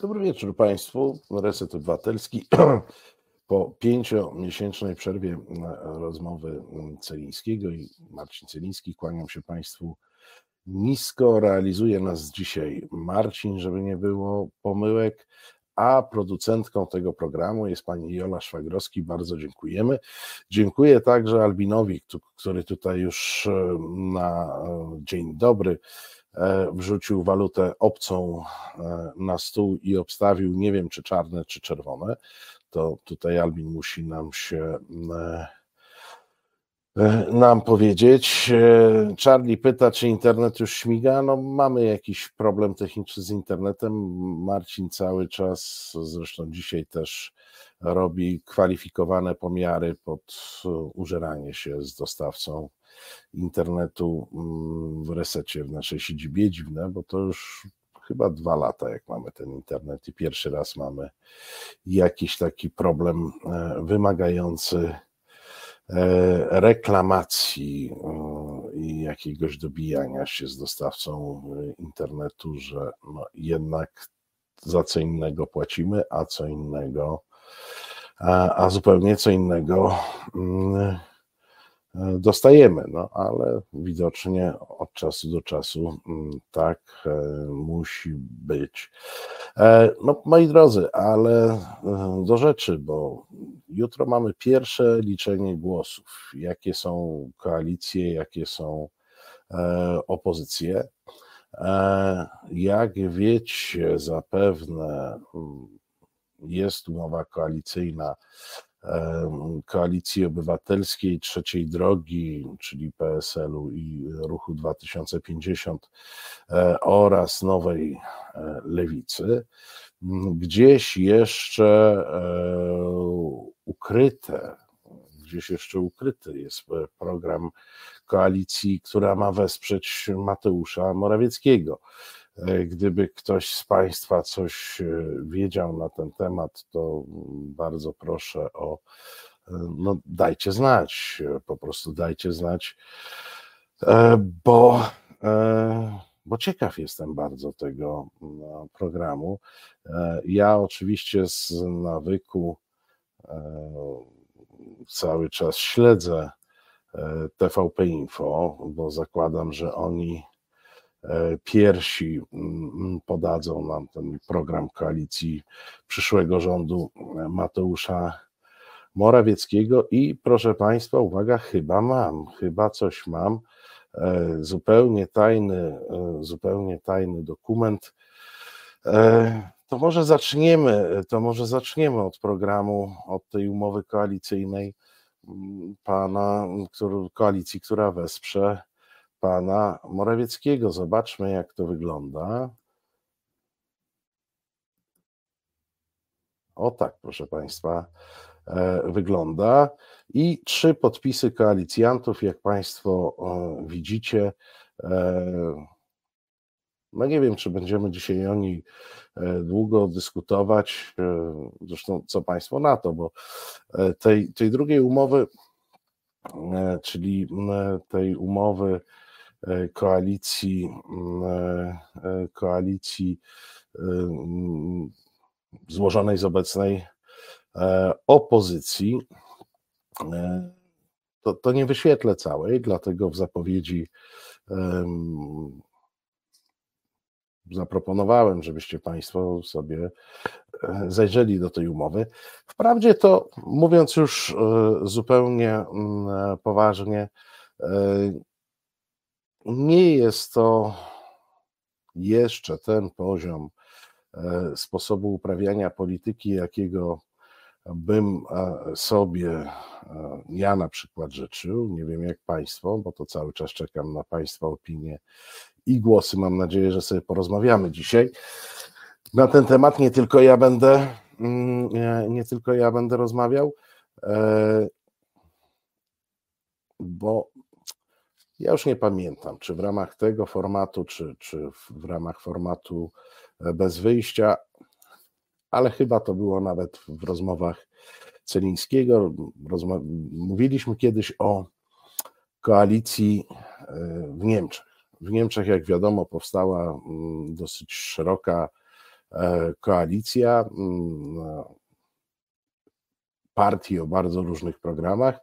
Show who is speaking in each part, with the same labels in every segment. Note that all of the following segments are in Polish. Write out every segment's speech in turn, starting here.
Speaker 1: Dobry wieczór Państwu. Reset Obywatelski. Po pięciomiesięcznej przerwie rozmowy Celińskiego i Marcin Celiński kłaniam się Państwu nisko. Realizuje nas dzisiaj Marcin, żeby nie było pomyłek, a producentką tego programu jest pani Jola Szwagrowski. Bardzo dziękujemy. Dziękuję także Albinowi, który tutaj już e, na e, dzień dobry wrzucił walutę obcą e, na stół i obstawił, nie wiem czy czarne, czy czerwone, to tutaj Albin musi nam się e, nam powiedzieć. Charlie pyta, czy internet już śmiga. No, mamy jakiś problem techniczny z internetem. Marcin cały czas, zresztą dzisiaj też robi kwalifikowane pomiary pod użeranie się z dostawcą internetu mm, w resecie w naszej siedzibie. Dziwne, bo to już chyba dwa lata, jak mamy ten internet, i pierwszy raz mamy jakiś taki problem e, wymagający e, reklamacji e, i jakiegoś dobijania się z dostawcą internetu, że no jednak za co innego płacimy, a co innego, a, a zupełnie co innego mm, dostajemy, no ale widocznie od czasu do czasu mm, tak e, musi być. E, no, moi drodzy, ale e, do rzeczy, bo jutro mamy pierwsze liczenie głosów. Jakie są koalicje, jakie są opozycje. Jak wiecie, zapewne mm, jest umowa koalicyjna Koalicji Obywatelskiej, Trzeciej Drogi, czyli PSL-u i Ruchu 2050 e, oraz Nowej e, Lewicy. Gdzieś jeszcze e, ukryte, gdzieś jeszcze ukryty jest program koalicji, która ma wesprzeć Mateusza Morawieckiego. E, gdyby ktoś z Państwa coś e, wiedział na ten temat, to bardzo proszę o, e, no dajcie znać, po prostu dajcie znać, bo, bo ciekaw jestem bardzo tego no, programu. Ja oczywiście z nawyku cały czas śledzę TVP Info, bo zakładam, że oni E, pierwsi mm, podadzą nam ten program koalicji przyszłego rządu e, Mateusza Morawieckiego i proszę Państwa, uwaga, chyba mam, chyba coś mam, e, zupełnie tajny, zupełnie tajny dokument. To może zaczniemy, to może zaczniemy od programu, od tej umowy koalicyjnej mm, pana, który, koalicji, która wesprze pana Morawieckiego. Zobaczmy, jak to wygląda. O tak, proszę Państwa, e, wygląda. I trzy podpisy koalicjantów, jak Państwo e, widzicie. E, no nie wiem, czy będziemy dzisiaj o niej długo dyskutować. Zresztą, co Państwo na to, bo tej, tej drugiej umowy, czyli tej umowy koalicji, mm, e, e, koalicji mm, złożonej z obecnej opozycji. To, to nie wyświetlę całej, dlatego w zapowiedzi zaproponowałem, żebyście Państwo sobie zajrzeli do tej umowy. Wprawdzie to, mówiąc już zupełnie mm, poważnie, nie jest to jeszcze ten poziom e, sposobu uprawiania polityki, jakiego bym e, sobie e, ja na przykład życzył. Nie wiem jak Państwo, bo to cały czas czekam na Państwa opinie i głosy. Mam nadzieję, że sobie porozmawiamy dzisiaj na ten temat. Nie tylko ja będę, mm, nie, nie tylko ja będę rozmawiał, bo ja już nie pamiętam, czy w ramach tego formatu, czy, czy w ramach formatu e, bez wyjścia, ale chyba to było nawet w rozmowach Celińskiego. Rozma mówiliśmy kiedyś o koalicji e, w Niemczech. W Niemczech, jak wiadomo, powstała mm, dosyć szeroka koalicja mm, partii o bardzo różnych programach.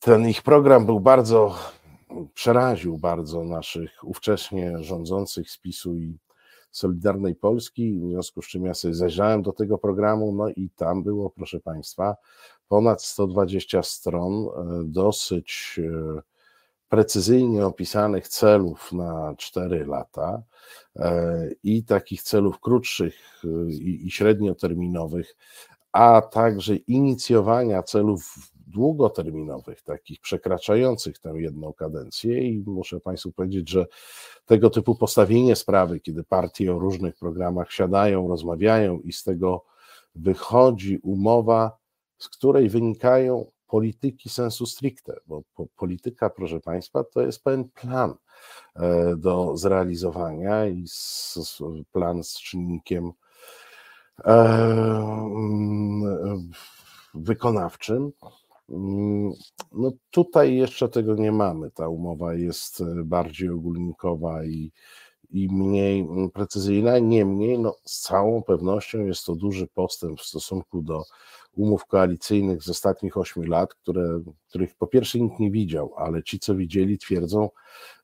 Speaker 1: Ten ich program był bardzo, przeraził bardzo naszych ówcześnie rządzących z PiSu i Solidarnej Polski, w związku z czym ja sobie zajrzałem do tego programu, no i tam było, proszę Państwa, ponad 120 stron e, dosyć e, precyzyjnie opisanych celów na 4 lata e, i takich celów krótszych i średnioterminowych, a także inicjowania celów długoterminowych, takich przekraczających tę jedną kadencję i muszę Państwu powiedzieć, że tego typu postawienie sprawy, kiedy partie o różnych programach siadają, rozmawiają i z tego wychodzi umowa, z której wynikają polityki sensu stricte, bo polityka, proszę Państwa, to jest pewien plan e, do zrealizowania i plan z czynnikiem e, mm, wykonawczym. Mm, no tutaj jeszcze tego nie mamy. Ta umowa jest e, bardziej ogólnikowa i, i mniej mm, precyzyjna. Niemniej, no, z całą pewnością jest to duży postęp w stosunku do umów koalicyjnych z ostatnich ośmiu lat, które, których po pierwsze nikt nie widział, ale ci, co widzieli, twierdzą,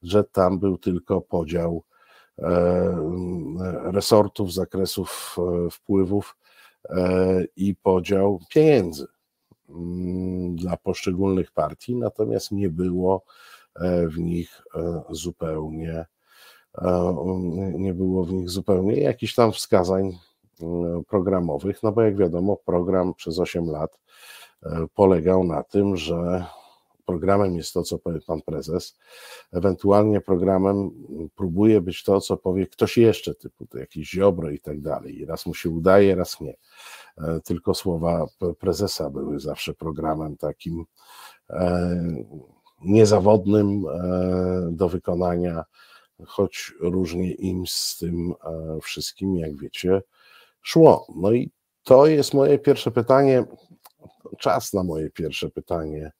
Speaker 1: że tam był tylko podział e, mm, resortów, zakresów e, wpływów e, i podział pieniędzy dla poszczególnych partii, natomiast nie było e, w nich e, zupełnie e, nie było w nich zupełnie jakichś tam wskazań mm, programowych, no bo jak wiadomo, program przez 8 lat polegał na tym, że programem jest to, co powie pan prezes, ewentualnie programem próbuje być to, co powie ktoś jeszcze, typu to jakiś Ziobro i tak dalej. Raz mu się udaje, raz nie. E, tylko słowa prezesa były zawsze programem takim e, niezawodnym e, do wykonania, choć różnie im z tym wszystkim, jak wiecie, szło. No i to jest moje pierwsze pytanie, czas na moje pierwsze pytanie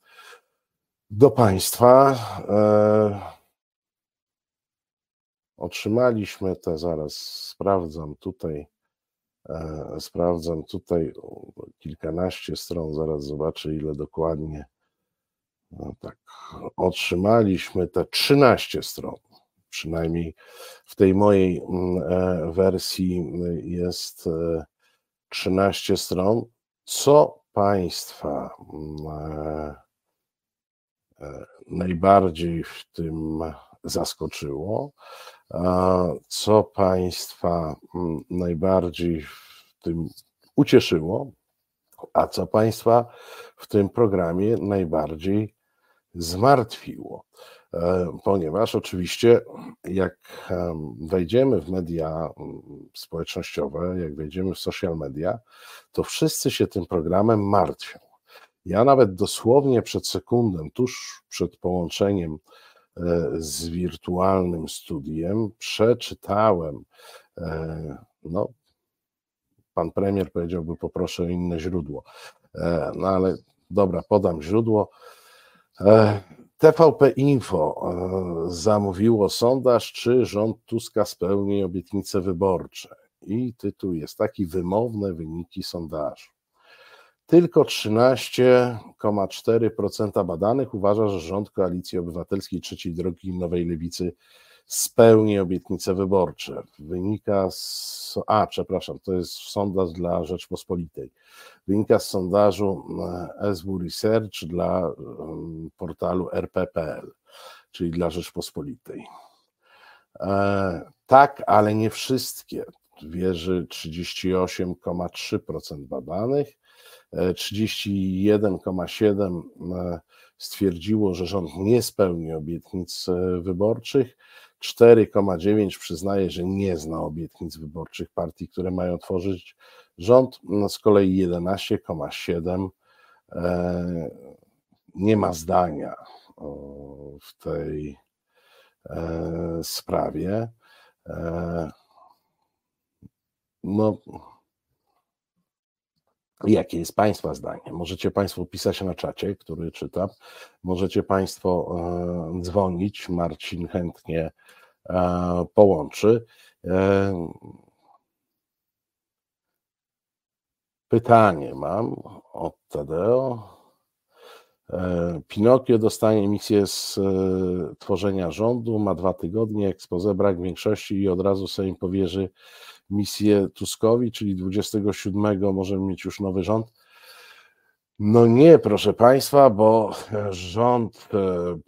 Speaker 1: do Państwa. Otrzymaliśmy te, zaraz sprawdzam tutaj sprawdzam tutaj kilkanaście stron, zaraz zobaczę ile dokładnie. No tak, otrzymaliśmy te 13 stron. Przynajmniej w tej mojej mm, e, wersji jest 13 e, stron. Co Państwa mm, najbardziej w tym zaskoczyło? Co Państwa mm, najbardziej w tym ucieszyło, a co Państwa w tym programie najbardziej zmartwiło? E, ponieważ oczywiście, jak wejdziemy w media mm, społecznościowe, jak wejdziemy w social media, to wszyscy się tym programem martwią. Ja nawet dosłownie przed sekundą, tuż przed połączeniem z wirtualnym studiem, przeczytałem, e, no, pan premier powiedziałby, poproszę o inne źródło. E, no ale dobra, podam źródło. TVP Info zamówiło sondaż, czy rząd Tuska spełni obietnice wyborcze. I tytuł jest taki: Wymowne wyniki sondażu. Tylko 13,4% badanych uważa, że rząd Koalicji Obywatelskiej Trzeciej Drogi Nowej Lewicy spełni obietnice wyborcze. Wynika z. A, przepraszam, to jest sondaż dla Rzeczpospolitej. Wynika z sondażu e, SW Research dla portalu rp.pl, czyli dla Rzeczpospolitej. E, tak, ale nie wszystkie. Wierzy 38,3% badanych 31,7 e, stwierdziło, że rząd nie spełni obietnic e, wyborczych. 4,9 przyznaje, że nie zna obietnic wyborczych partii, które mają tworzyć rząd. No z kolei 11,7 e, nie ma zdania w tej sprawie. No, Jakie jest Państwa zdanie? Możecie Państwo pisać na czacie, który czytam. Możecie Państwo e, dzwonić. Marcin chętnie e, połączy. E, Pytanie mam od Tadeo. Pinokio dostanie misję z tworzenia rządu, ma dwa tygodnie, ekspozę, brak większości i od razu sobie powierzy misję Tuskowi, czyli 27 możemy mieć już nowy rząd. No nie, proszę Państwa, bo rząd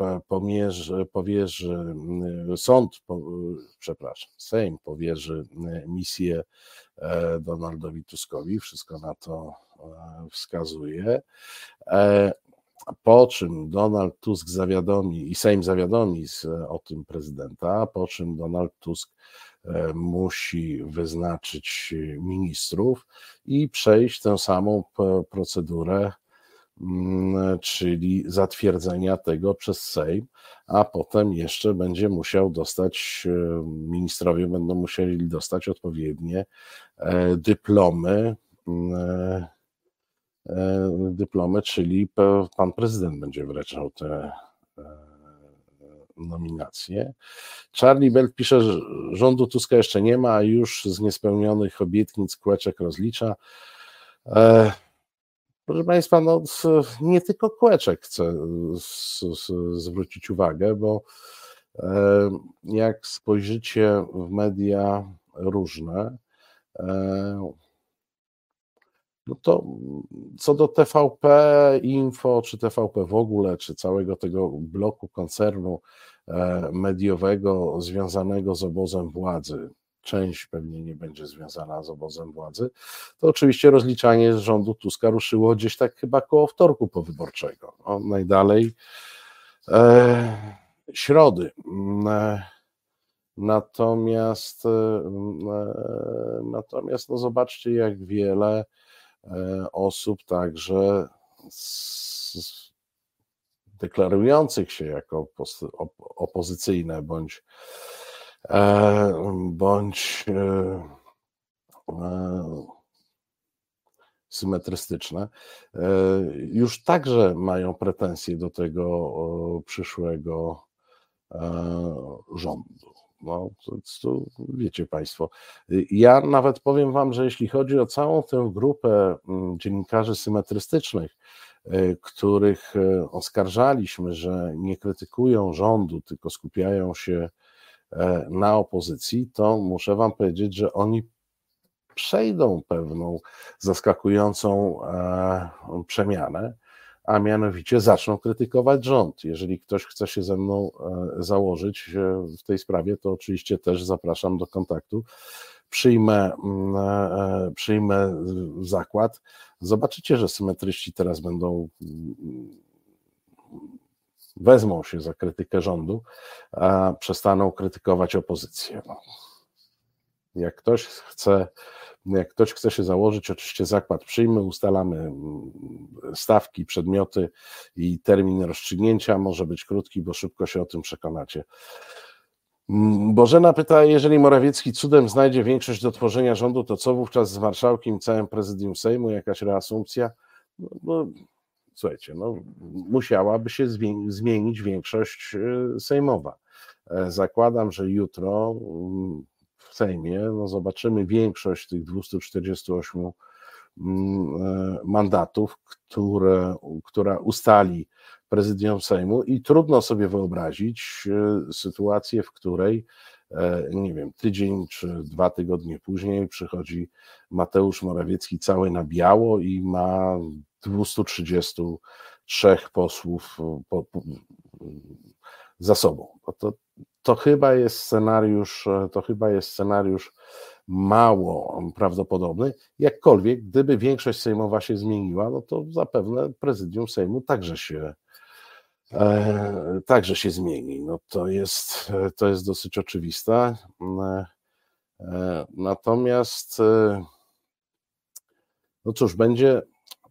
Speaker 1: e, pomierzy, powierzy, sąd, przepraszam, Sejm powierzy misję Donaldowi Tuskowi, wszystko na to wskazuje po czym Donald Tusk zawiadomi i Sejm zawiadomi o tym prezydenta, po czym Donald Tusk e, musi wyznaczyć ministrów i przejść tę samą procedurę, mm, czyli zatwierdzenia tego przez Sejm, a potem jeszcze będzie musiał dostać, e, ministrowie będą musieli dostać odpowiednie e, dyplomy mm, E, dyplomy, czyli pan prezydent będzie wręczał te e, nominacje. Charlie Bell pisze, że rządu Tuska jeszcze nie ma, a już z niespełnionych obietnic kłeczek rozlicza. E, proszę Państwa, no, nie tylko kłeczek chcę zwrócić uwagę, bo jak spojrzycie w media różne, no to co do TVP Info, czy TVP w ogóle, czy całego tego bloku koncernu e, mediowego związanego z obozem władzy, część pewnie nie będzie związana z obozem władzy, to oczywiście rozliczanie z rządu Tuska ruszyło gdzieś tak chyba koło wtorku powyborczego. No, najdalej e, środy. Mm, e, natomiast, e, e, natomiast no zobaczcie, jak wiele osób także deklarujących się jako opozycyjne bądź e, bądź e, symetrystyczne, już także mają pretensje do tego przyszłego rządu. No, to, to, wiecie Państwo. Ja nawet powiem Wam, że jeśli chodzi o całą tę grupę mm, dziennikarzy symetrystycznych, y, których y, oskarżaliśmy, że nie krytykują rządu, tylko skupiają się e, na opozycji, to muszę Wam powiedzieć, że oni przejdą pewną zaskakującą e, przemianę a mianowicie zaczną krytykować rząd. Jeżeli ktoś chce się ze mną e, założyć e, w tej sprawie, to oczywiście też zapraszam do kontaktu. Przyjmę, mm, e, przyjmę zakład. Zobaczycie, że symetryści teraz będą mm, wezmą się za krytykę rządu, a przestaną krytykować opozycję. Jak ktoś chce jak ktoś chce się założyć, oczywiście zakład przyjmy, ustalamy mm, stawki, przedmioty i termin rozstrzygnięcia. Może być krótki, bo szybko się o tym przekonacie. Mm, Bożena pyta, jeżeli Morawiecki cudem znajdzie większość do tworzenia rządu, to co wówczas z marszałkiem, całym prezydium Sejmu, jakaś reasumpcja? No, no, słuchajcie, no, musiałaby się zmienić większość y, sejmowa. E, zakładam, że jutro mm, w Sejmie, no zobaczymy większość tych 248 mm, e, mandatów, które, która ustali prezydium Sejmu i trudno sobie wyobrazić e, sytuację, w której e, nie wiem, tydzień czy dwa tygodnie później przychodzi Mateusz Morawiecki cały na biało i ma 233 posłów po, po, za sobą. To, to chyba jest scenariusz, e, to chyba jest scenariusz mało prawdopodobny. Jakkolwiek, gdyby większość sejmowa się zmieniła, no to zapewne prezydium Sejmu także się e, także się zmieni. No to jest, e, to jest dosyć oczywiste. E, e, natomiast e, no cóż, będzie,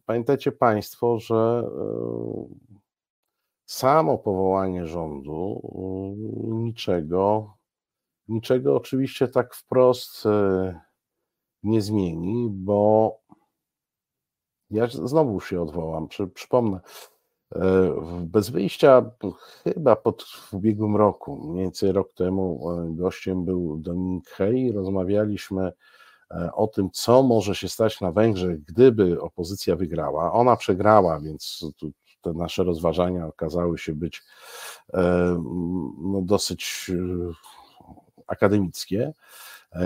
Speaker 1: pamiętajcie Państwo, że samo powołanie rządu mm, niczego, niczego oczywiście tak wprost e, nie zmieni, bo ja znowu się odwołam, przy, przypomnę, e, bez wyjścia chyba pod w ubiegłym roku, mniej więcej rok temu, gościem był Dominik Hej, rozmawialiśmy o tym, co może się stać na Węgrzech, gdyby opozycja wygrała. Ona przegrała, więc te nasze rozważania okazały się być no, dosyć akademickie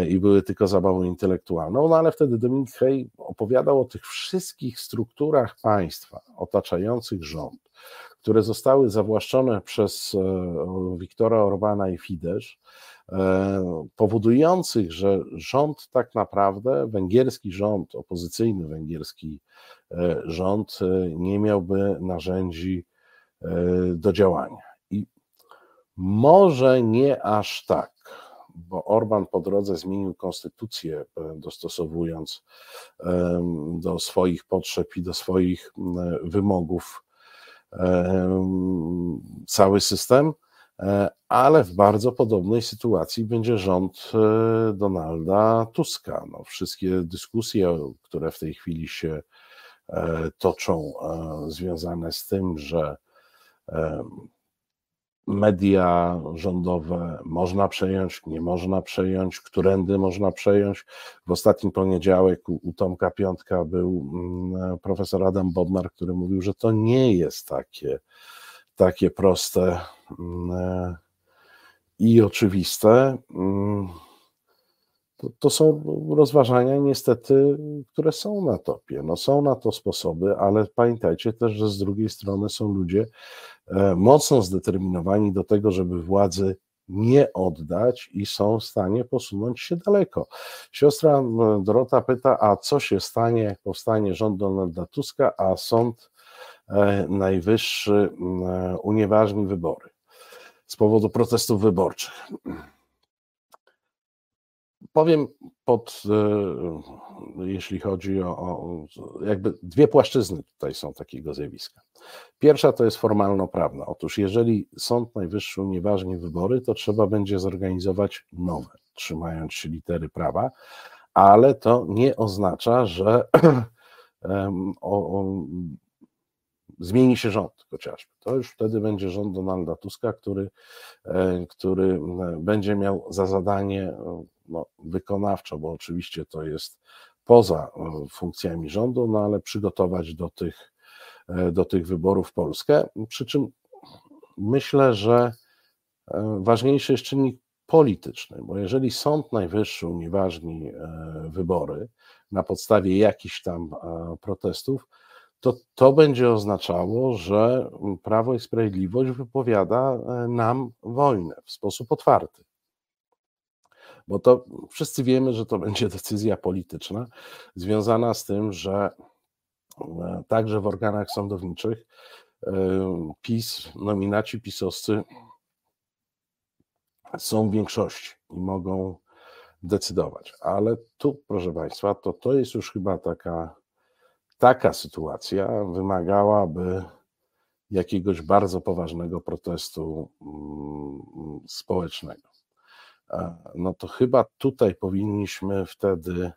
Speaker 1: i były tylko zabawą intelektualną, no ale wtedy Dominik Hej opowiadał o tych wszystkich strukturach państwa otaczających rząd, które zostały zawłaszczone przez e, Wiktora Orbana i Fidesz, e, powodujących, że rząd tak naprawdę, węgierski rząd, opozycyjny węgierski e, rząd, nie miałby narzędzi do działania. I może nie aż tak, bo Orban po drodze zmienił konstytucję, dostosowując do swoich potrzeb i do swoich wymogów cały system, e, ale w bardzo podobnej sytuacji będzie rząd e, Donalda Tuska. No, wszystkie dyskusje, które w tej chwili się e, toczą, związane z tym, że media rządowe można przejąć, nie można przejąć, którędy można przejąć. W ostatnim poniedziałek u, Tomka Piątka był mm, profesor Adam Bodnar, który mówił, że to nie jest takie, takie proste i oczywiste. Mm, to, to, są rozważania niestety, które są na topie. No, są na to sposoby, ale pamiętajcie też, że z drugiej strony są ludzie e, mocno zdeterminowani do tego, żeby władzy nie oddać i są w stanie posunąć się daleko. Siostra Dorota pyta, a co się stanie, jak powstanie rząd Donalda Tuska, a Sąd e, Najwyższy e, unieważni wybory z powodu protestów wyborczych. Powiem pod, e, jeśli chodzi o, o, jakby dwie płaszczyzny tutaj są takiego zjawiska. Pierwsza to jest formalno-prawna. Otóż jeżeli Sąd Najwyższy unieważni wybory, to trzeba będzie zorganizować nowe, trzymając się litery prawa, ale to nie oznacza, że o, o, zmieni się rząd chociażby. To już wtedy będzie rząd Donalda Tuska, który, e, który będzie miał za zadanie no, wykonawczo, bo oczywiście to jest poza e, funkcjami rządu, no ale przygotować do tych, e, do tych wyborów Polskę. Przy czym myślę, że e, ważniejszy jest czynnik polityczny, bo jeżeli Sąd Najwyższy unieważni wybory na podstawie jakichś tam protestów, to to będzie oznaczało, że Prawo i Sprawiedliwość wypowiada nam wojnę w sposób otwarty bo to wszyscy wiemy, że to będzie decyzja polityczna związana z tym, że e, także w organach sądowniczych e, PiS, nominaci pisowscy są w większości i mogą decydować. Ale tu, proszę Państwa, to, to jest już chyba taka, taka sytuacja, wymagałaby jakiegoś bardzo poważnego protestu mm, społecznego no to chyba tutaj powinniśmy wtedy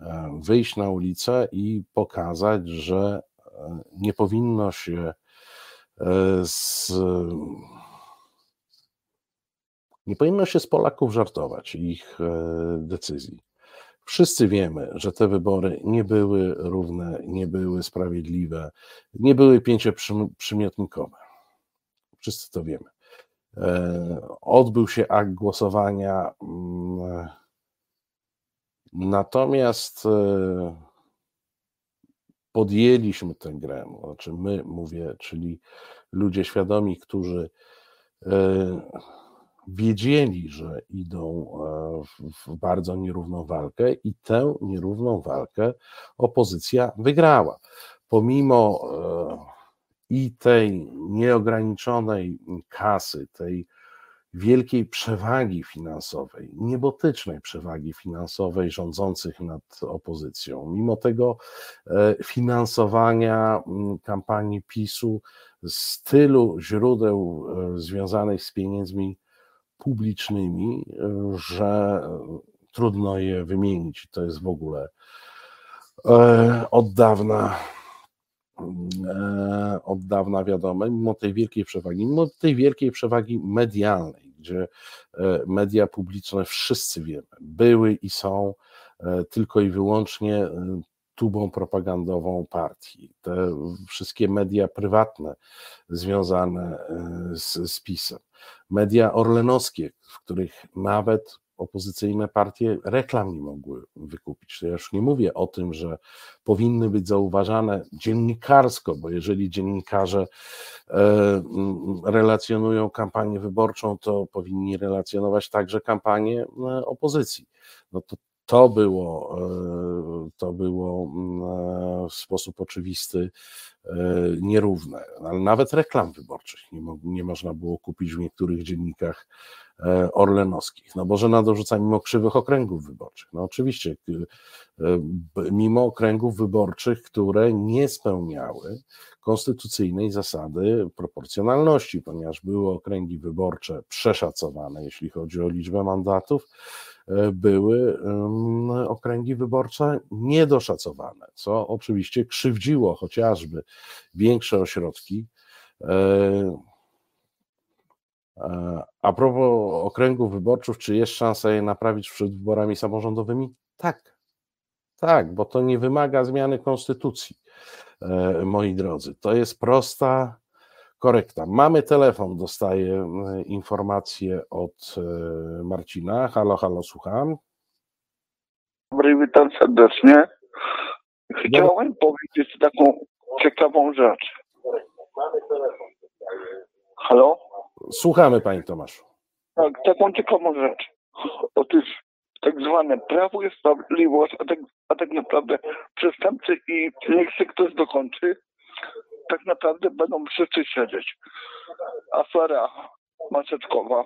Speaker 1: e, wyjść na ulicę i pokazać, że e, nie powinno się e, z nie powinno się z Polaków żartować ich decyzji. Wszyscy wiemy, że te wybory nie były równe, nie były sprawiedliwe, nie były pięcioprzymiotnikowe. Wszyscy to wiemy. E, odbył się akt głosowania. Mm, natomiast e, podjęliśmy tę grę, znaczy my mówię, czyli ludzie świadomi, którzy e, wiedzieli, że idą w bardzo nierówną walkę i tę nierówną walkę opozycja wygrała. Pomimo i tej nieograniczonej kasy, tej wielkiej przewagi finansowej, niebotycznej przewagi finansowej rządzących nad opozycją, mimo tego e, finansowania kampanii PiSu z tylu źródeł e, związanych z pieniędzmi publicznymi, e, że trudno je wymienić. To jest w ogóle od dawna E, od dawna wiadome, mimo tej wielkiej przewagi, mimo tej wielkiej przewagi medialnej, gdzie e, media publiczne, wszyscy wiemy, były i są tylko i wyłącznie tubą propagandową partii. Te wszystkie media prywatne związane z, z PiSem, media orlenowskie, w których nawet opozycyjne partie reklam nie mogły wykupić. To ja już nie mówię o tym, że powinny być zauważane dziennikarsko, bo jeżeli dziennikarze e, relacjonują kampanię wyborczą, to powinni relacjonować także kampanię e, opozycji. No to to było, e, to było w sposób oczywisty nierówne, ale nawet reklam wyborczych nie, mo nie można było kupić w niektórych dziennikach E, orlenowskich. No bo żona dorzuca mimo krzywych okręgów wyborczych. No oczywiście, e, mimo okręgów wyborczych, które nie spełniały konstytucyjnej zasady proporcjonalności, ponieważ były okręgi wyborcze przeszacowane, jeśli chodzi o liczbę mandatów, e, były okręgi wyborcze niedoszacowane, co oczywiście krzywdziło chociażby większe ośrodki E, a propos okręgów wyborczych, czy jest szansa je naprawić przed wyborami samorządowymi? Tak, tak, bo to nie wymaga zmiany konstytucji, e, moi drodzy. To jest prosta korekta. Mamy telefon, dostaję e, informację od Marcina. Halo, halo, słucham.
Speaker 2: Dobry, witam serdecznie. Chciałem powiedzieć taką ciekawą rzecz. Mamy telefon. Halo?
Speaker 1: Słuchamy, panie Tomaszu.
Speaker 2: Tak, taką ciekawą rzecz. Otóż tak zwane prawo i sprawiedliwość, a tak, a tak naprawdę przestępcy i niech się ktoś dokończy, tak naprawdę będą wszyscy siedzieć. Afera maseczkowa,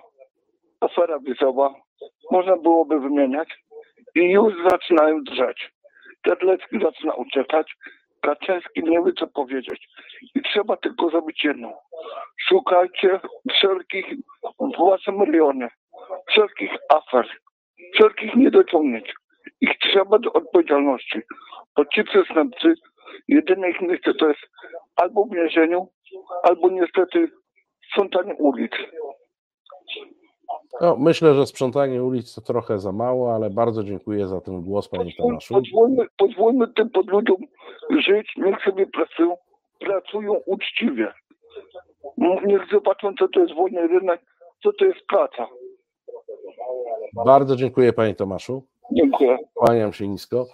Speaker 2: afera wizowa, można byłoby wymieniać i już zaczynają drzeć. Terlecki zaczyna uciekać, Kaczyński nie wie co powiedzieć. I trzeba tylko zrobić jedno. Szukajcie wszelkich w waszym rejonie, wszelkich afer, wszelkich niedociągnięć. Ich trzeba do odpowiedzialności. Bo ci przestępcy, jedyne ich miejsce to jest albo w więzieniu, albo niestety sprzątanie ulic.
Speaker 1: No, myślę, że sprzątanie ulic to trochę za mało, ale bardzo dziękuję za ten głos, panie Tomaszu.
Speaker 2: Pozwólmy, pozwólmy tym pod ludziom żyć, niech sobie pracują, pracują uczciwie. Niech zobaczą, co to jest wolny rynek, co to jest praca.
Speaker 1: Bardzo dziękuję, panie Tomaszu.
Speaker 2: Dziękuję.
Speaker 1: Kłaniam się nisko.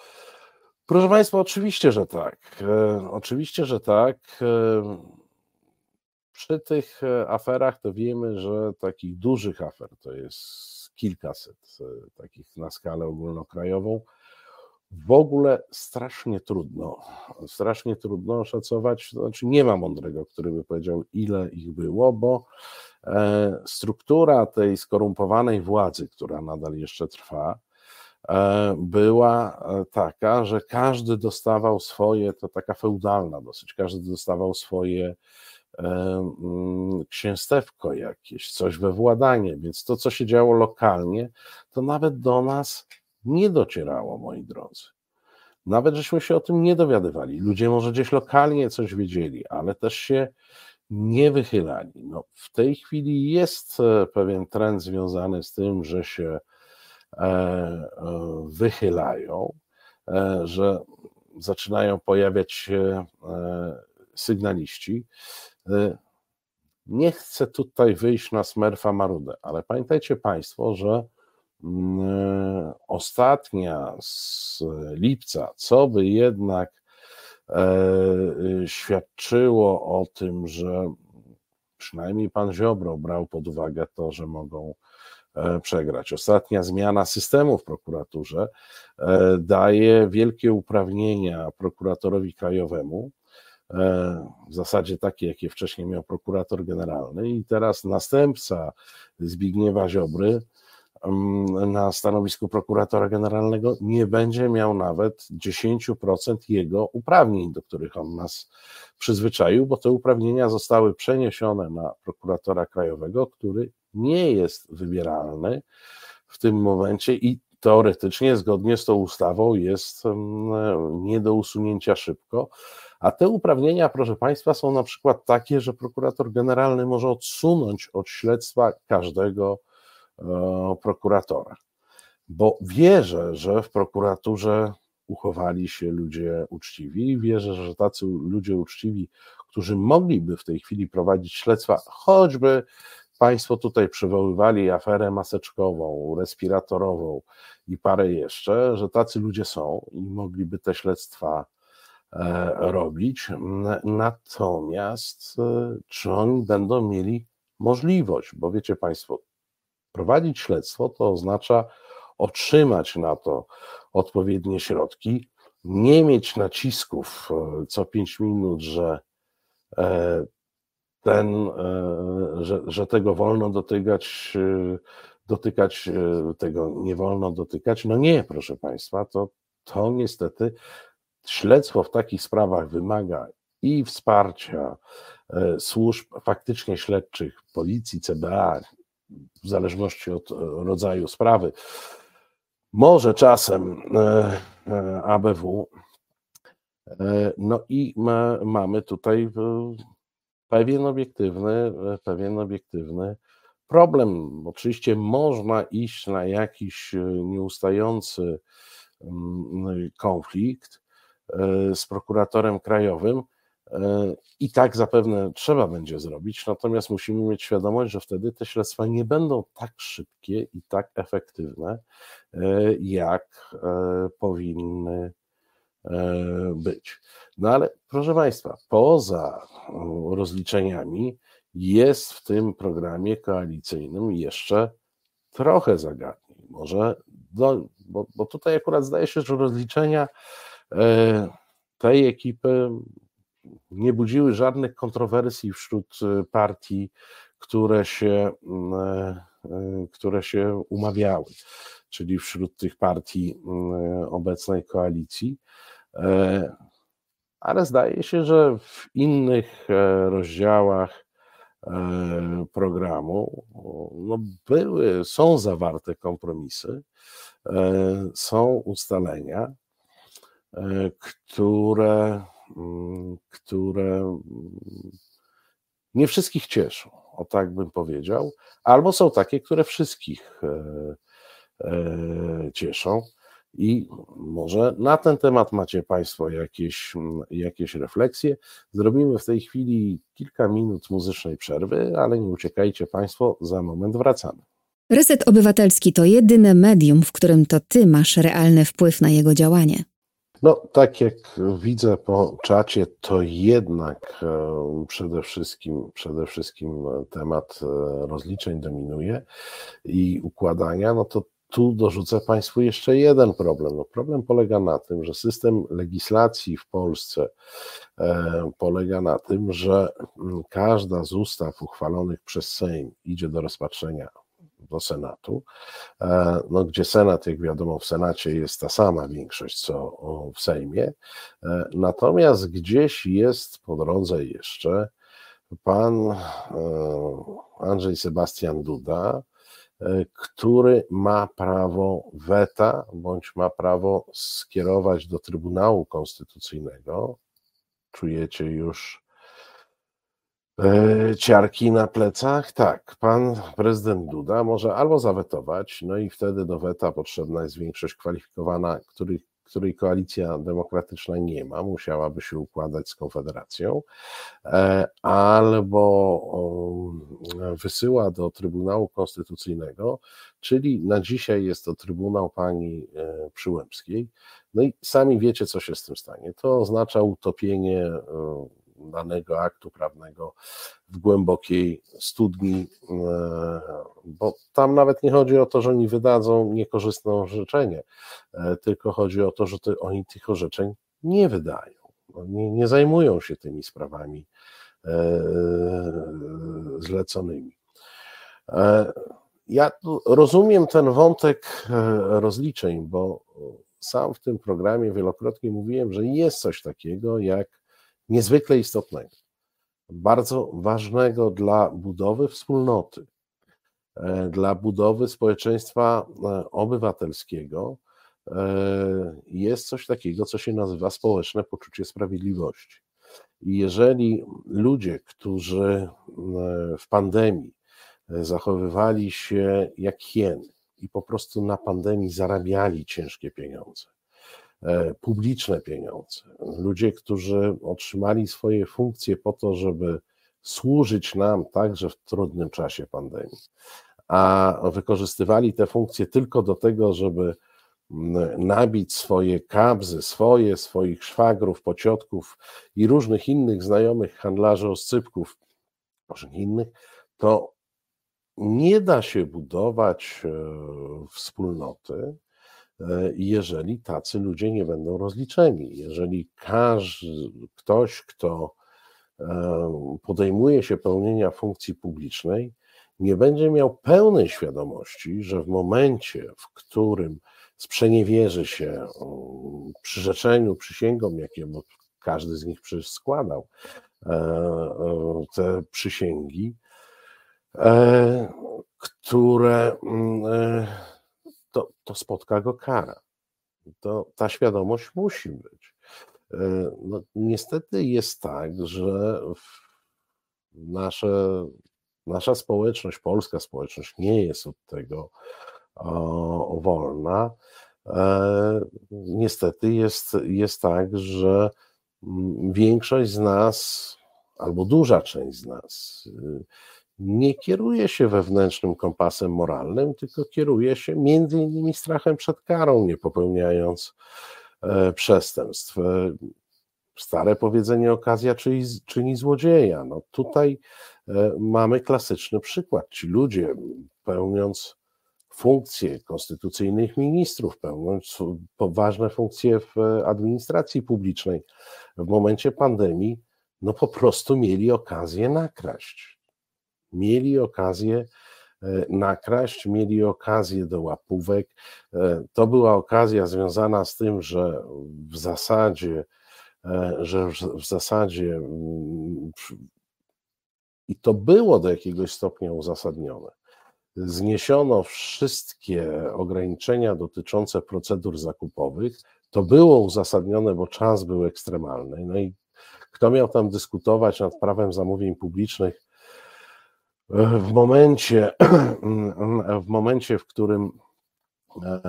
Speaker 1: Proszę Państwa, oczywiście, że tak. E, oczywiście, że tak. E, przy tych e, aferach to wiemy, że takich dużych afer to jest kilkaset, takich na skalę ogólnokrajową. W ogóle strasznie trudno, strasznie trudno szacować, to znaczy nie ma mądrego, który by powiedział, ile ich było, bo struktura tej skorumpowanej władzy, która nadal jeszcze trwa, była taka, że każdy dostawał swoje, to taka feudalna dosyć, każdy dostawał swoje Mm, księstewko jakieś, coś we władanie, więc to, co się działo lokalnie, to nawet do nas nie docierało, moi drodzy. Nawet żeśmy się o tym nie dowiadywali. Ludzie może gdzieś lokalnie coś wiedzieli, ale też się nie wychylali. No, w tej chwili jest e, pewien trend związany z tym, że się e, e, wychylają, że zaczynają pojawiać się sygnaliści. Nie chcę tutaj wyjść na smerfa marudę, ale pamiętajcie Państwo, że mm, ostatnia z lipca, co by jednak e, świadczyło o tym, że przynajmniej pan Ziobro brał pod uwagę to, że mogą e, przegrać. Ostatnia zmiana systemu w prokuraturze e, daje wielkie uprawnienia prokuratorowi krajowemu E, w zasadzie takie, jakie wcześniej miał prokurator generalny, i teraz następca Zbigniewa Ziobry mm, na stanowisku prokuratora generalnego nie będzie miał nawet 10% jego uprawnień, do których on nas przyzwyczaił, bo te uprawnienia zostały przeniesione na prokuratora krajowego, który nie jest wybieralny w tym momencie i teoretycznie, zgodnie z tą ustawą, jest nie do usunięcia szybko. A te uprawnienia, proszę Państwa, są na przykład takie, że prokurator generalny może odsunąć od śledztwa każdego e, prokuratora. bo wierzę, że w prokuraturze uchowali się ludzie uczciwi. Wierzę, że tacy ludzie uczciwi, którzy mogliby w tej chwili prowadzić śledztwa, choćby Państwo tutaj przywoływali aferę maseczkową, respiratorową i parę jeszcze, że tacy ludzie są i mogliby te śledztwa e, robić. Natomiast e, czy oni będą mieli możliwość? Bo wiecie Państwo, prowadzić śledztwo to oznacza otrzymać na to odpowiednie środki, nie mieć nacisków e, co 5 minut, że ten, e, że, że tego wolno dotykać, e, dotykać, e, tego nie wolno dotykać. No nie, proszę Państwa, to, to niestety śledztwo w takich sprawach wymaga i wsparcia służb faktycznie śledczych, policji, CBA, w zależności od rodzaju sprawy, może czasem ABW. No i ma, mamy tutaj pewien obiektywny, e, pewien obiektywny problem. Oczywiście można iść na jakiś e, nieustający mm, konflikt e, z prokuratorem krajowym. I tak zapewne trzeba będzie zrobić, natomiast musimy mieć świadomość, że wtedy te śledztwa nie będą tak szybkie i tak efektywne, jak powinny być. No ale proszę Państwa, poza rozliczeniami jest w tym programie koalicyjnym jeszcze trochę zagadnień. Może, do, bo, bo tutaj akurat zdaje się, że rozliczenia e, tej ekipy nie budziły żadnych kontrowersji wśród e, partii, które się, e, które się umawiały, czyli wśród tych partii obecnej koalicji. Ale zdaje się, że w innych e, rozdziałach e, programu no były, są zawarte kompromisy, e, są ustalenia, które, mm, które mm, nie wszystkich cieszą, o tak bym powiedział, albo są takie, które wszystkich cieszą. I może na ten temat macie Państwo jakieś, jakieś refleksje. Zrobimy w tej chwili kilka minut muzycznej przerwy, ale nie uciekajcie Państwo, za moment wracamy.
Speaker 3: Reset Obywatelski to jedyne medium, w którym to Ty masz realny wpływ na jego działanie.
Speaker 1: No, tak jak widzę po czacie, to jednak e, przede wszystkim, przede wszystkim temat e, rozliczeń dominuje i układania, no to tu dorzucę Państwu jeszcze jeden problem. No problem polega na tym, że system legislacji w Polsce e, polega na tym, że mm, każda z ustaw uchwalonych przez Sejm idzie do rozpatrzenia do Senatu, e, no, gdzie Senat, jak wiadomo, w Senacie jest ta sama większość, co w Sejmie. E, natomiast gdzieś jest po drodze jeszcze pan Andrzej Sebastian Duda, który ma prawo weta bądź ma prawo skierować do Trybunału Konstytucyjnego. Czujecie już e, ciarki na plecach? Tak, pan prezydent Duda może albo zawetować, no i wtedy do weta potrzebna jest większość kwalifikowana, których której koalicja demokratyczna nie ma, musiałaby się układać z Konfederacją, e, albo wysyła do Trybunału Konstytucyjnego, czyli na dzisiaj jest to Trybunał Pani e, Przyłębskiej. No i sami wiecie, co się z tym stanie. To oznacza utopienie e, danego aktu prawnego w głębokiej studni, e, bo tam nawet nie chodzi o to, że oni wydadzą niekorzystne orzeczenie, e, tylko chodzi o to, że oni tych orzeczeń nie wydają, nie, nie zajmują się tymi sprawami e, zleconymi. Ja rozumiem ten wątek rozliczeń, bo sam w tym programie wielokrotnie mówiłem, że jest coś takiego jak niezwykle istotnego, bardzo ważnego dla budowy wspólnoty, e, dla budowy społeczeństwa e, obywatelskiego, e, jest coś takiego, co się nazywa społeczne poczucie sprawiedliwości. I jeżeli ludzie, którzy w pandemii zachowywali się jak hieny i po prostu na pandemii zarabiali ciężkie pieniądze, publiczne pieniądze. Ludzie, którzy otrzymali swoje funkcje po to, żeby służyć nam także w trudnym czasie pandemii, a wykorzystywali te funkcje tylko do tego, żeby nabić swoje kabzy, swoje, swoich szwagrów, pociotków i różnych innych znajomych handlarzy oscypków, może innych, to nie da się budować e, wspólnoty, e, jeżeli tacy ludzie nie będą rozliczeni. Jeżeli każdy, ktoś, kto e, podejmuje się pełnienia funkcji publicznej, nie będzie miał pełnej świadomości, że w momencie, w którym sprzeniewierzy się przyrzeczeniu, przysięgom, jakie każdy z nich przecież składał, te przysięgi, E, które mm, e, to, to spotka go kara. To, ta świadomość musi być. E, no, niestety jest tak, że nasze, nasza społeczność, polska społeczność nie jest od tego o, wolna. Niestety jest, jest tak, że mm, większość z nas, albo duża część z nas, nie kieruje się wewnętrznym kompasem moralnym, tylko kieruje się między innymi strachem przed karą, nie popełniając e, przestępstw. E, stare powiedzenie okazja czyni, czyni złodzieja. No tutaj e, mamy klasyczny przykład. Ci ludzie pełniąc funkcje konstytucyjnych ministrów, pełniąc poważne funkcje w administracji publicznej, w momencie pandemii, no po prostu mieli okazję nakraść mieli okazję e, nakraść, mieli okazję do łapówek. E, to była okazja związana z tym, że w zasadzie, e, że w zasadzie mm, i to było do jakiegoś stopnia uzasadnione. Zniesiono wszystkie ograniczenia dotyczące procedur zakupowych. To było uzasadnione, bo czas był ekstremalny. No i kto miał tam dyskutować nad prawem zamówień publicznych, w momencie, w momencie, w którym e,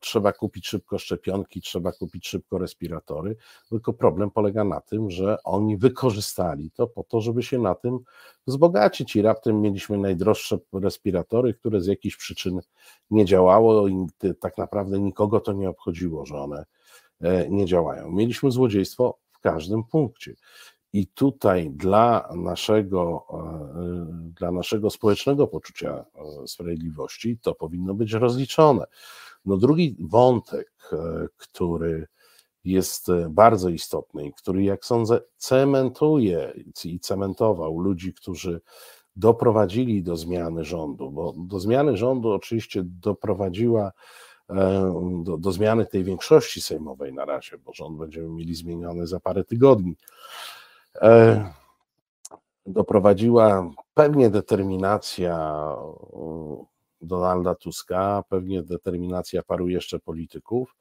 Speaker 1: trzeba kupić szybko szczepionki, trzeba kupić szybko respiratory, tylko problem polega na tym, że oni wykorzystali to po to, żeby się na tym wzbogacić i raptem mieliśmy najdroższe respiratory, które z jakichś przyczyn nie działało i tak naprawdę nikogo to nie obchodziło, że one e, nie działają. Mieliśmy złodziejstwo w każdym punkcie. I tutaj dla naszego, e, dla naszego społecznego poczucia e, sprawiedliwości to powinno być rozliczone. No drugi wątek, e, który jest bardzo istotny i który, jak sądzę, cementuje i cementował ludzi, którzy doprowadzili do zmiany rządu, bo do zmiany rządu oczywiście doprowadziła do, do zmiany tej większości sejmowej na razie, bo rząd będziemy mieli zmieniony za parę tygodni doprowadziła pewnie determinacja Donalda Tuska, pewnie determinacja paru jeszcze polityków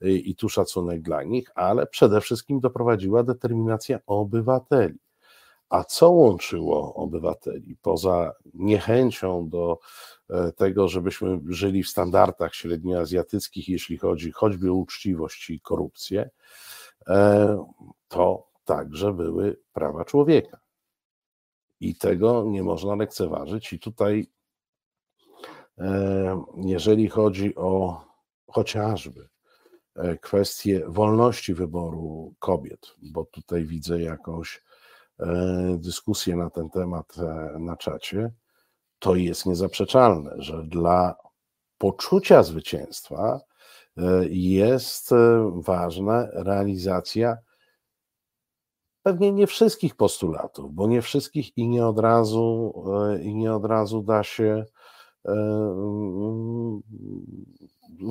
Speaker 1: i tu szacunek dla nich, ale przede wszystkim doprowadziła determinacja obywateli. A co łączyło obywateli poza niechęcią do e, tego, żebyśmy żyli w standardach średnioazjatyckich, jeśli chodzi choćby o uczciwość i korupcję, e, to także były prawa człowieka. I tego nie można lekceważyć. I tutaj, e, jeżeli chodzi o chociażby e, kwestię wolności wyboru kobiet, bo tutaj widzę jakąś e, dyskusję na ten temat na czacie, to jest niezaprzeczalne, że dla poczucia zwycięstwa jest ważna realizacja pewnie nie wszystkich postulatów, bo nie wszystkich i nie od razu, e, i nie od razu da się e, mm,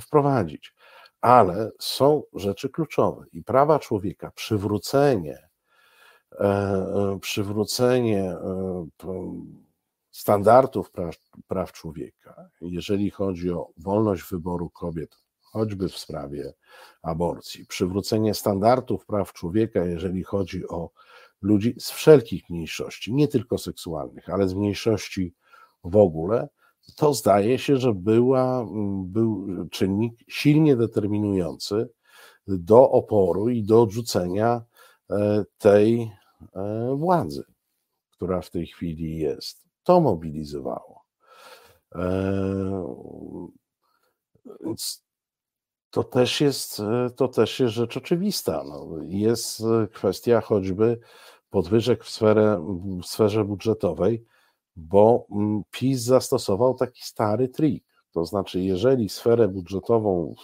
Speaker 1: wprowadzić. Ale są rzeczy kluczowe i prawa człowieka, przywrócenie, e, przywrócenie standardów praw, praw człowieka, jeżeli chodzi o wolność wyboru kobiet choćby w sprawie aborcji, przywrócenie standardów praw człowieka, jeżeli chodzi o ludzi z wszelkich mniejszości, nie tylko seksualnych, ale z mniejszości w ogóle, to zdaje się, że była, był czynnik silnie determinujący do oporu i do odrzucenia e, tej e, władzy, która w tej chwili jest. To mobilizowało. Więc to też jest, to też jest rzecz oczywista. No, jest kwestia choćby podwyżek w, sferę, w sferze budżetowej, bo mm, PiS zastosował taki stary trik. To znaczy, jeżeli sferę budżetową,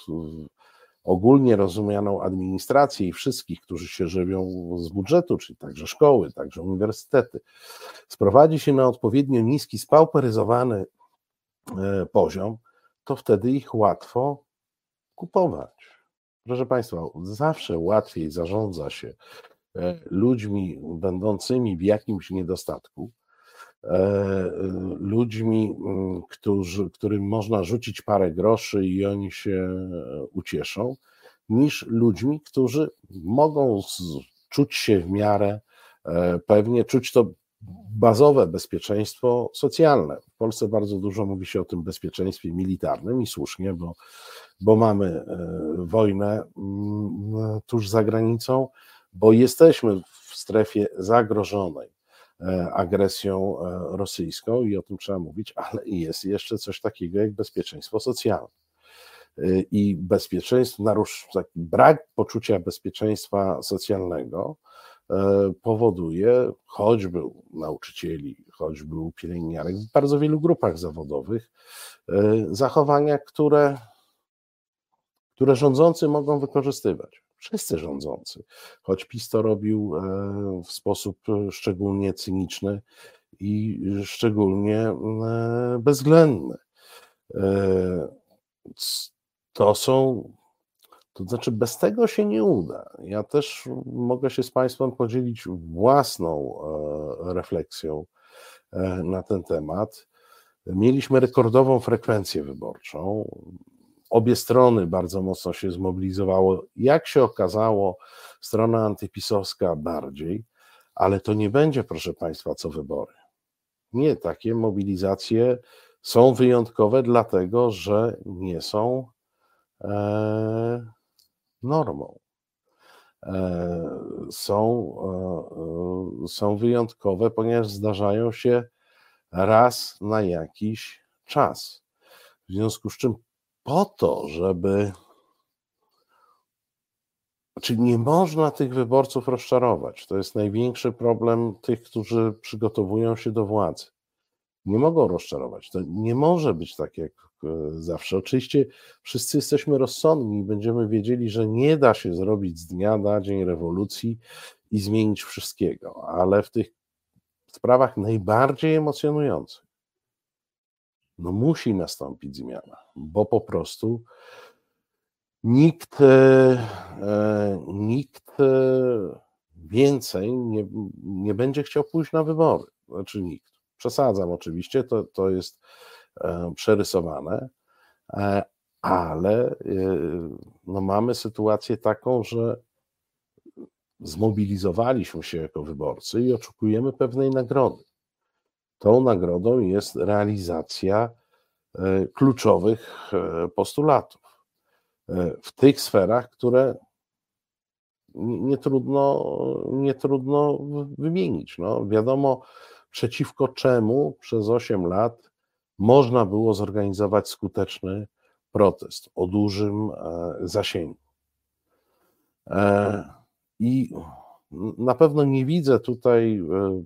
Speaker 1: ogólnie rozumianą administrację i wszystkich, którzy się żywią z budżetu, czyli także szkoły, także uniwersytety, sprowadzi się na odpowiednio niski, spauperyzowany e, poziom, to wtedy ich łatwo kupować. Proszę Państwa, zawsze łatwiej zarządza się e, ludźmi będącymi w jakimś niedostatku, e, ludźmi, mm, którzy, którym można rzucić parę groszy i oni się ucieszą, niż ludźmi, którzy mogą czuć się w miarę e, pewnie, czuć to bazowe bezpieczeństwo socjalne. W Polsce bardzo dużo mówi się o tym bezpieczeństwie militarnym i słusznie, bo, bo mamy e, wojnę mm, tuż za granicą, bo jesteśmy w strefie zagrożonej e, agresją e, rosyjską i o tym trzeba mówić, ale jest jeszcze coś takiego jak bezpieczeństwo socjalne. I bezpieczeństwo, narusz, brak poczucia bezpieczeństwa socjalnego E, powoduje, choćby u nauczycieli, choćby u pielęgniarek, w bardzo wielu grupach zawodowych, e, zachowania, które, które rządzący mogą wykorzystywać. Wszyscy rządzący, choć PiS to robił e, w sposób szczególnie cyniczny i szczególnie bezwzględny. To są to znaczy, bez tego się nie uda. Ja też mogę się z Państwem podzielić własną e, refleksją e, na ten temat. Mieliśmy rekordową frekwencję wyborczą. Obie strony bardzo mocno się zmobilizowało. Jak się okazało, strona antypisowska bardziej, ale to nie będzie, proszę Państwa, co wybory. Nie, takie mobilizacje są wyjątkowe, dlatego że nie są. E, normą. E, są, e, e, są wyjątkowe, ponieważ zdarzają się raz na jakiś czas. W związku z czym po to, żeby. Czyli nie można tych wyborców rozczarować. To jest największy problem tych, którzy przygotowują się do władzy. Nie mogą rozczarować. To nie może być tak, jak E, zawsze. Oczywiście wszyscy jesteśmy rozsądni i będziemy wiedzieli, że nie da się zrobić z dnia na dzień rewolucji i zmienić wszystkiego, ale w tych sprawach najbardziej emocjonujących no musi nastąpić zmiana, bo po prostu nikt, e, e, nikt więcej nie, nie będzie chciał pójść na wybory. Znaczy nikt. Przesadzam oczywiście, to, to jest E, przerysowane, e, ale e, no mamy sytuację taką, że zmobilizowaliśmy się jako wyborcy i oczekujemy pewnej nagrody. Tą nagrodą jest realizacja kluczowych postulatów w tych sferach, które nie trudno, nie trudno wymienić. No, wiadomo, przeciwko czemu przez 8 lat można było zorganizować skuteczny protest o dużym e, zasięgu. E, I na pewno nie widzę tutaj e,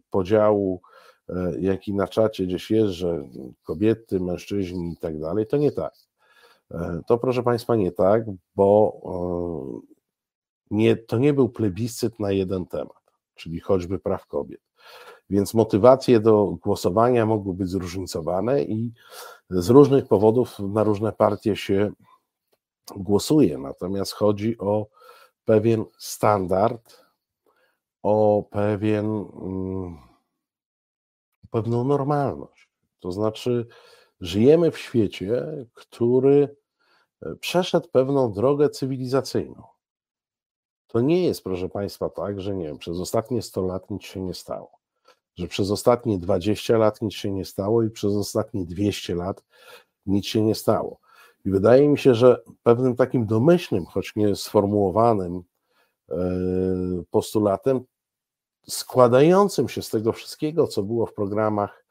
Speaker 1: podziału, jaki na czacie gdzieś jest, że kobiety, mężczyźni i tak dalej. To nie tak. To proszę Państwa nie tak, bo nie, to nie był plebiscyt na jeden temat, czyli choćby praw kobiet. Więc motywacje do głosowania mogły być zróżnicowane i z różnych powodów na różne partie się głosuje. Natomiast chodzi o pewien standard, o pewien, mm, pewną normalność. To znaczy, żyjemy w świecie, który e, przeszedł pewną drogę cywilizacyjną. To nie jest, proszę Państwa, tak, że nie wiem, przez ostatnie 100 lat nic się nie stało że przez ostatnie 20 lat nic się nie stało i przez ostatnie 200 lat nic się nie stało. I wydaje mi się, że pewnym takim domyślnym, choć nie sformułowanym e, postulatem, składającym się z tego wszystkiego, co było w programach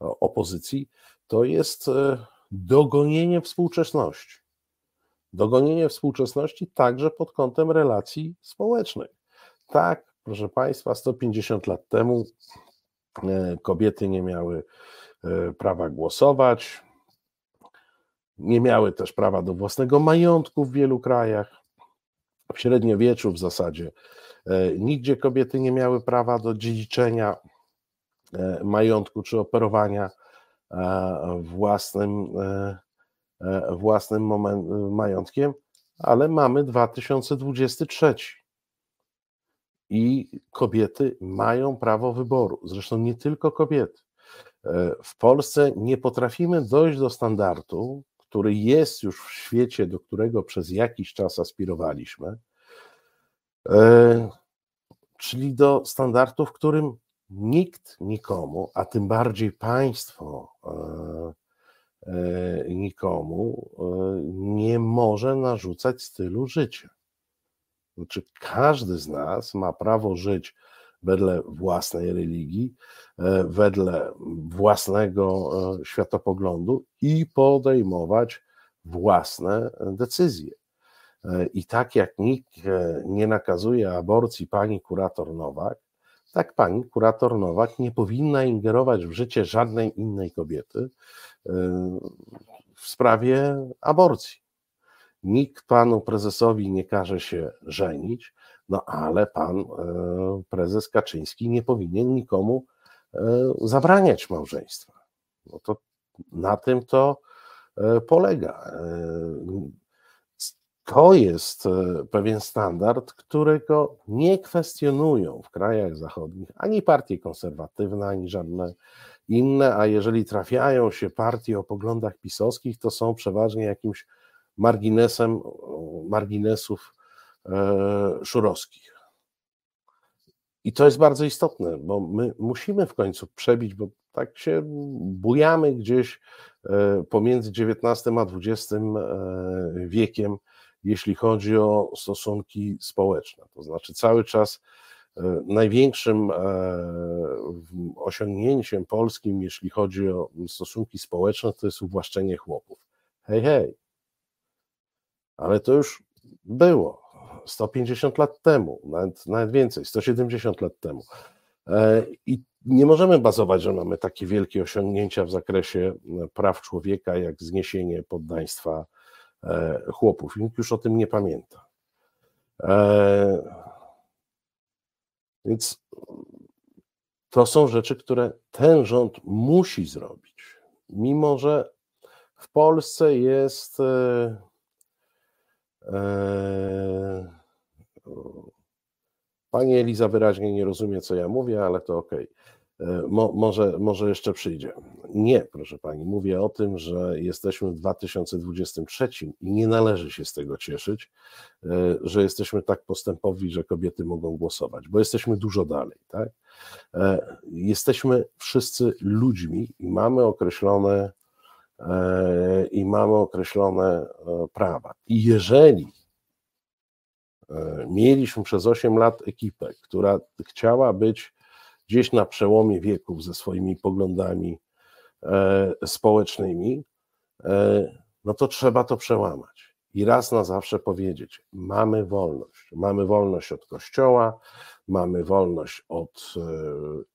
Speaker 1: opozycji, to jest e, dogonienie współczesności. Dogonienie współczesności także pod kątem relacji społecznych. Tak, proszę Państwa, 150 lat temu e, kobiety nie miały e, prawa głosować, nie miały też prawa do własnego majątku w wielu krajach. W średniowieczu w zasadzie e, nigdzie kobiety nie miały prawa do dziedziczenia majątku czy operowania własnym E, własnym moment, majątkiem, ale mamy 2023 i kobiety mają prawo wyboru. Zresztą nie tylko kobiety. E, w Polsce nie potrafimy dojść do standardu, który jest już w świecie, do którego przez jakiś czas aspirowaliśmy, e, czyli do standardu, w którym nikt nikomu, a tym bardziej państwo, E, nikomu e, nie może narzucać stylu życia. Znaczy, każdy z nas ma prawo żyć wedle własnej religii, e, wedle własnego światopoglądu i podejmować własne decyzje. I tak jak nikt nie nakazuje aborcji pani kurator Nowak, tak pani kurator Nowak nie powinna ingerować w życie żadnej innej kobiety, w sprawie aborcji. Nikt panu prezesowi nie każe się żenić, no ale pan e, prezes Kaczyński nie powinien nikomu e, zabraniać małżeństwa. No to na tym to e, polega. To jest pewien standard, którego nie kwestionują w krajach zachodnich ani partie konserwatywne, ani żadne inne, a jeżeli trafiają się partie o poglądach pisowskich, to są przeważnie jakimś marginesem marginesów e, szurowskich. I to jest bardzo istotne, bo my musimy w końcu przebić, bo tak się bujamy gdzieś e, pomiędzy XIX a XX e, wiekiem, jeśli chodzi o stosunki społeczne. To znaczy cały czas E, największym e, osiągnięciem polskim, jeśli chodzi o stosunki społeczne, to jest uwłaszczenie chłopów. Hej, hej. Ale to już było 150 lat temu, nawet, nawet więcej, 170 lat temu. E, I nie możemy bazować, że mamy takie wielkie osiągnięcia w zakresie praw człowieka, jak zniesienie poddaństwa chłopów. Nikt już o tym nie pamięta. Więc to są rzeczy, które ten rząd musi zrobić. Mimo, że w Polsce jest. E, e, pani Eliza wyraźnie nie rozumie, co ja mówię, ale to okej. Okay. E, mo, może, może jeszcze przyjdzie. Nie, proszę pani, mówię o tym, że jesteśmy w 2023 i nie należy się z tego cieszyć, e, że jesteśmy tak postępowi, że kobiety mogą głosować, bo jesteśmy dużo dalej. Tak? E, jesteśmy wszyscy ludźmi i mamy określone i mamy określone prawa. I jeżeli mieliśmy przez 8 lat ekipę, która chciała być gdzieś na przełomie wieków ze swoimi poglądami e, społecznymi, e, no to trzeba to przełamać i raz na zawsze powiedzieć: mamy wolność. Mamy wolność od Kościoła, mamy wolność od e,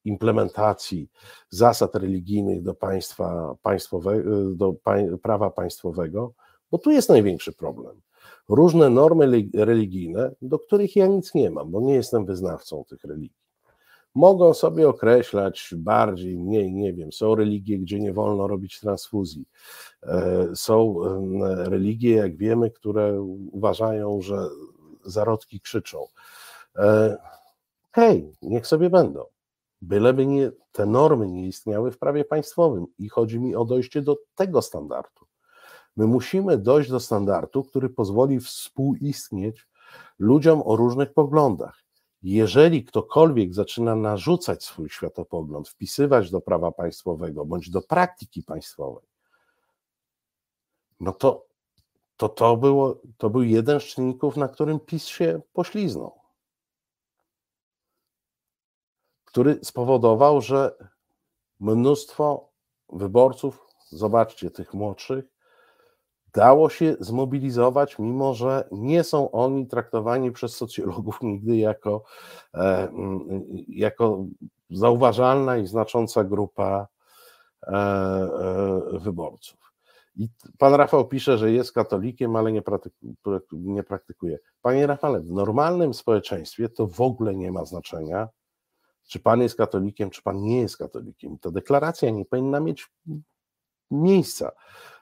Speaker 1: implementacji zasad religijnych do państwa państwowego, do prawa państwowego, bo tu jest największy problem. Różne normy religijne, do których ja nic nie mam, bo nie jestem wyznawcą tych religii mogą sobie określać bardziej, mniej, nie wiem. Są religie, gdzie nie wolno robić transfuzji. E, są religie, jak wiemy, które uważają, że zarodki krzyczą. E, hej, niech sobie będą. Byleby nie, te normy nie istniały w prawie państwowym i chodzi mi o dojście do tego standardu. My musimy dojść do standardu, który pozwoli współistnieć ludziom o różnych poglądach jeżeli ktokolwiek zaczyna narzucać swój światopogląd, wpisywać do prawa państwowego bądź do praktyki państwowej, no to to, to, było, to był jeden z czynników, na którym PiS się pośliznął. Który spowodował, że mnóstwo wyborców, zobaczcie tych młodszych, dało się zmobilizować, mimo że nie są oni traktowani przez socjologów nigdy jako, e, jako zauważalna i znacząca grupa e, e, wyborców. I pan Rafał pisze, że jest katolikiem, ale nie, nie praktykuje. Panie Rafale, w normalnym społeczeństwie to w ogóle nie ma znaczenia, czy pan jest katolikiem, czy pan nie jest katolikiem. Ta deklaracja nie powinna mieć miejsca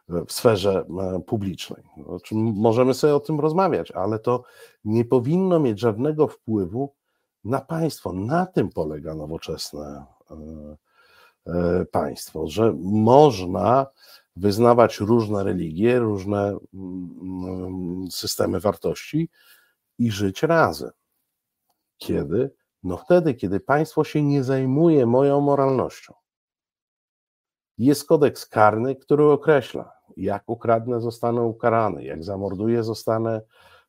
Speaker 1: w sferze e, publicznej. O czym możemy sobie o tym rozmawiać, ale to nie powinno mieć żadnego wpływu na państwo. Na tym polega nowoczesne e, e, państwo, że można wyznawać różne religie, różne systemy wartości i żyć razem. Kiedy? No wtedy, kiedy państwo się nie zajmuje moją moralnością. Jest kodeks karny, który określa, jak ukradnę, zostanę ukarany, jak zamorduję, zostanę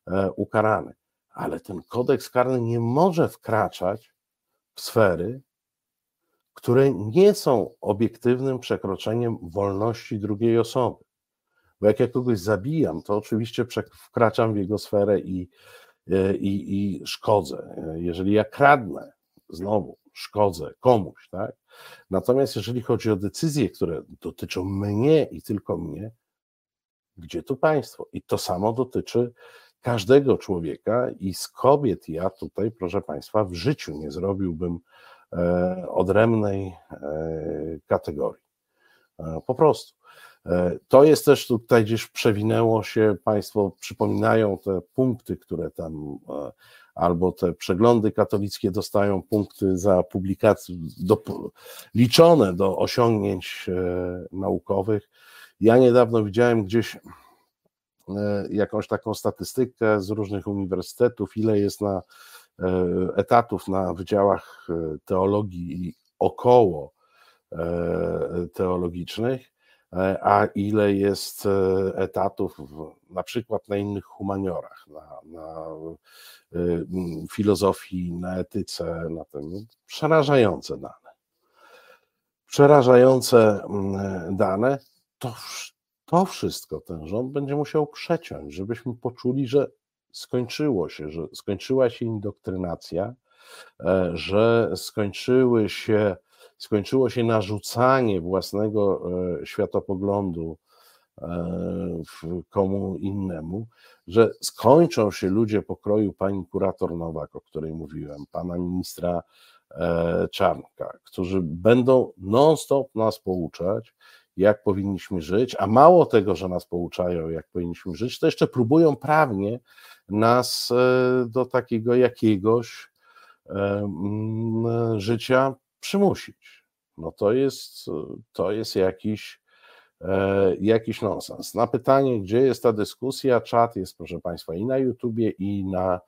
Speaker 1: e, ukarany. Ale ten kodeks karny nie może wkraczać w sfery, które nie są obiektywnym przekroczeniem wolności drugiej osoby. Bo jak ja kogoś zabijam, to oczywiście wkraczam w jego sferę i, e, i, i szkodzę. Jeżeli ja kradnę, znowu szkodzę komuś, tak? Natomiast jeżeli chodzi o decyzje, które dotyczą mnie i tylko mnie, gdzie tu państwo? I to samo dotyczy każdego człowieka i z kobiet ja tutaj, proszę Państwa, w życiu nie zrobiłbym E, odrębnej e, kategorii. E, po prostu. To jest też tutaj gdzieś przewinęło się, Państwo przypominają te punkty, które tam, albo te przeglądy katolickie dostają punkty za publikacje, do, liczone do osiągnięć naukowych. Ja niedawno widziałem gdzieś jakąś taką statystykę z różnych uniwersytetów, ile jest na E, etatów na wydziałach e, teologii i około e, teologicznych, a ile jest etatów na przykład na innych humaniorach, na, na filozofii, na etyce, na tym. Przerażające dane. Przerażające dane. To, to wszystko ten rząd będzie musiał przeciąć, żebyśmy poczuli, że skończyło się, że skończyła się indoktrynacja, e, że skończyły się, skończyło się narzucanie własnego e, światopoglądu e, komu innemu, że skończą się ludzie pokroju pani kurator Nowak, o której mówiłem, pana ministra Czarnka, którzy będą non-stop nas pouczać, jak powinniśmy żyć, a mało tego, że nas pouczają, jak powinniśmy żyć, to jeszcze próbują prawnie nas e, do takiego jakiegoś e, życia przymusić. No to jest, to jest jakiś, e, jakiś nonsens. Na pytanie, gdzie jest ta dyskusja, czat jest, proszę Państwa, i na YouTubie, i na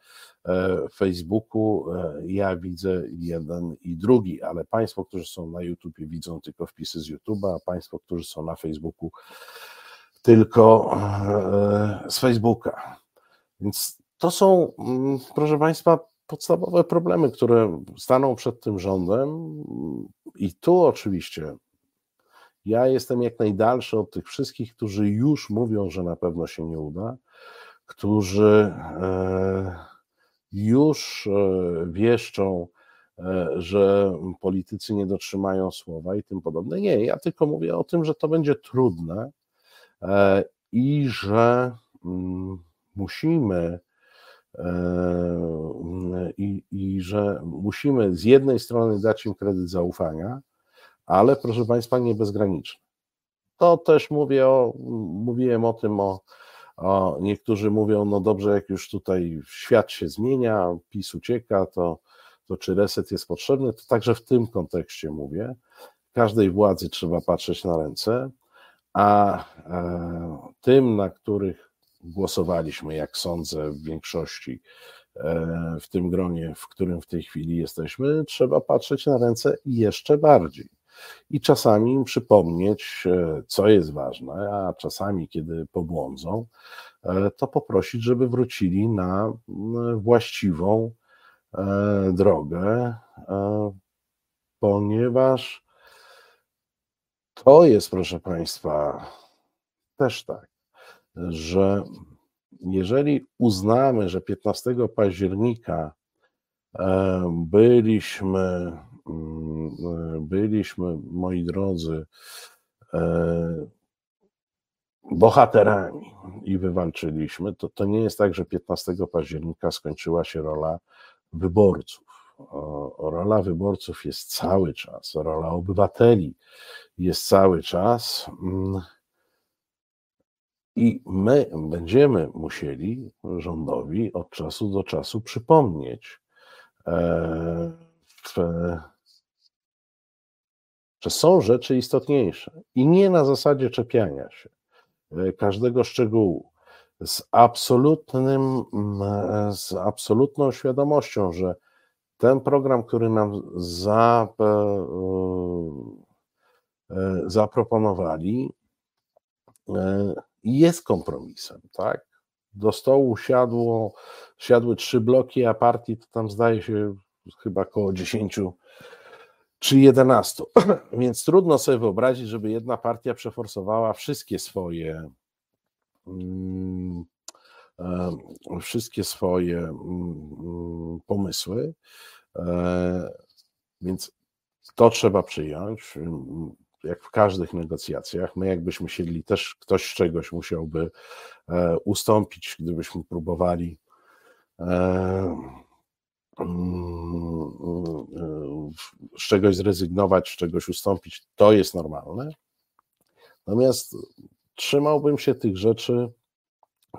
Speaker 1: Facebooku. Ja widzę jeden i drugi, ale Państwo, którzy są na YouTubie, widzą tylko wpisy z YouTube'a, a Państwo, którzy są na Facebooku, tylko z Facebooka. Więc to są, mm, proszę Państwa, podstawowe problemy, które staną przed tym rządem. I tu oczywiście ja jestem jak najdalszy od tych wszystkich, którzy już mówią, że na pewno się nie uda, którzy e, już e, wieszczą, e, że politycy nie dotrzymają słowa i tym podobne. Nie, ja tylko mówię o tym, że to będzie trudne i że mm, musimy i, i że musimy z jednej strony dać im kredyt zaufania, ale proszę Państwa, nie bezgraniczny. To też mówię o, mówiłem o tym, o, o, niektórzy mówią, no dobrze, jak już tutaj świat się zmienia, PiS ucieka, to, to czy reset jest potrzebny? To także w tym kontekście mówię. Każdej władzy trzeba patrzeć na ręce, a e, tym, na których głosowaliśmy, jak sądzę, w większości w tym gronie, w którym w tej chwili jesteśmy, trzeba patrzeć na ręce jeszcze bardziej. I czasami im przypomnieć, co jest ważne, a czasami, kiedy pobłądzą, to poprosić, żeby wrócili na właściwą drogę, ponieważ to jest, proszę Państwa, też tak, że jeżeli uznamy, że 15 października e, byliśmy, mm, byliśmy, moi drodzy, e, bohaterami i wywalczyliśmy, to to nie jest tak, że 15 października skończyła się rola wyborców. Rola wyborców jest cały czas, rola obywateli jest cały czas. I my będziemy musieli rządowi od czasu do czasu przypomnieć, e, że są rzeczy istotniejsze i nie na zasadzie czepiania się e, każdego szczegółu, z absolutnym, mm, z absolutną świadomością, że ten program, który nam za, e, e, zaproponowali, e, jest kompromisem, tak? Do stołu siadło, siadły trzy bloki, a partii to tam zdaje się chyba około 10 czy 11. Więc trudno sobie wyobrazić, żeby jedna partia przeforsowała wszystkie swoje mm, wszystkie swoje mm, mm, pomysły. E, więc to trzeba przyjąć, jak w każdych negocjacjach. My, jakbyśmy siedli, też ktoś czegoś musiałby e, ustąpić, gdybyśmy próbowali e, z czegoś zrezygnować, z czegoś ustąpić, to jest normalne. Natomiast trzymałbym się tych rzeczy,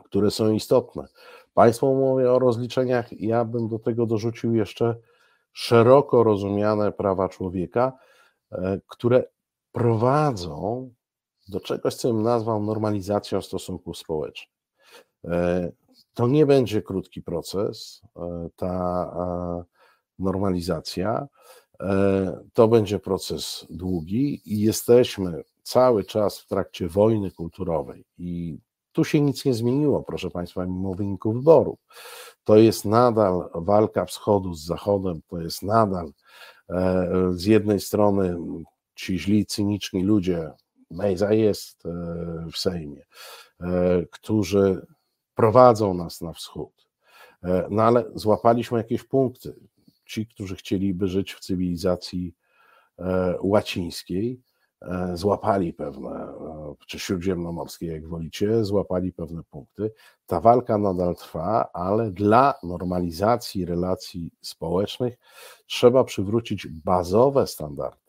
Speaker 1: które są istotne. Państwo mówią o rozliczeniach, ja bym do tego dorzucił jeszcze szeroko rozumiane prawa człowieka, e, które prowadzą do czegoś, co bym nazwał normalizacją stosunków społecznych. E, to nie będzie krótki proces, e, ta normalizacja. To będzie proces długi i jesteśmy cały czas w trakcie wojny kulturowej i tu się nic nie zmieniło, proszę Państwa, mimo wyniku wyborów. To jest nadal walka wschodu z zachodem, to jest nadal e, z jednej strony ci źli, cyniczni ludzie, Mejza jest e, w Sejmie, e, którzy prowadzą nas na wschód. No ale złapaliśmy jakieś punkty. Ci, którzy chcieliby żyć w cywilizacji łacińskiej, E, złapali pewne, e, czy śródziemnomorskie, jak wolicie, złapali pewne punkty. Ta walka nadal trwa, ale dla normalizacji relacji społecznych trzeba przywrócić bazowe standardy, e,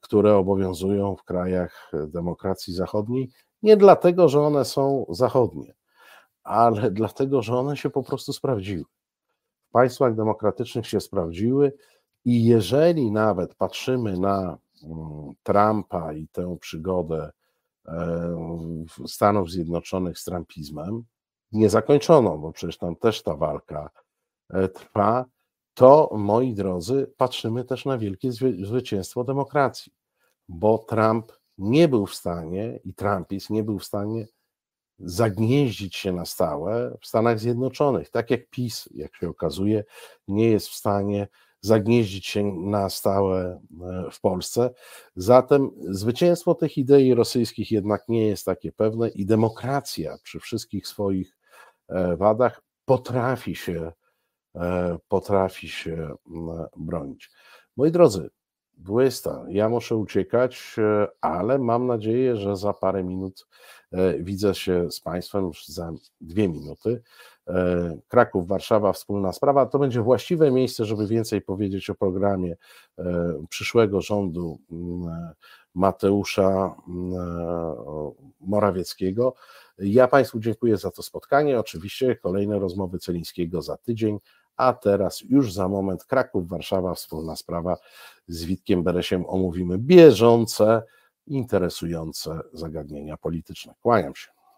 Speaker 1: które obowiązują w krajach demokracji zachodniej, nie dlatego, że one są zachodnie, ale dlatego, że one się po prostu sprawdziły. W państwach demokratycznych się sprawdziły i jeżeli nawet patrzymy na Trumpa i tę przygodę e, Stanów Zjednoczonych z trumpizmem, niezakończoną, bo przecież tam też ta walka e, trwa, to moi drodzy, patrzymy też na wielkie zwycięstwo demokracji, bo Trump nie był w stanie i Trumpizm nie był w stanie zagnieździć się na stałe w Stanach Zjednoczonych, tak jak PiS, jak się okazuje, nie jest w stanie zagnieździć się na stałe e, w Polsce. Zatem zwycięstwo tych idei rosyjskich jednak nie jest takie pewne i demokracja przy wszystkich swoich e, wadach potrafi się, potrafi się bronić. Moi drodzy, 20. Ja muszę uciekać, ale mam nadzieję, że za parę minut widzę się z Państwem już za dwie minuty. E, Kraków, Warszawa, wspólna sprawa. To będzie właściwe miejsce, żeby więcej powiedzieć o programie e, przyszłego rządu mm, Mateusza mm, Morawieckiego. Ja Państwu dziękuję za to spotkanie. Oczywiście kolejne rozmowy Celińskiego za tydzień, a teraz już za moment Kraków, Warszawa, wspólna sprawa z Witkiem Beresiem omówimy bieżące, interesujące zagadnienia polityczne. Kłaniam się.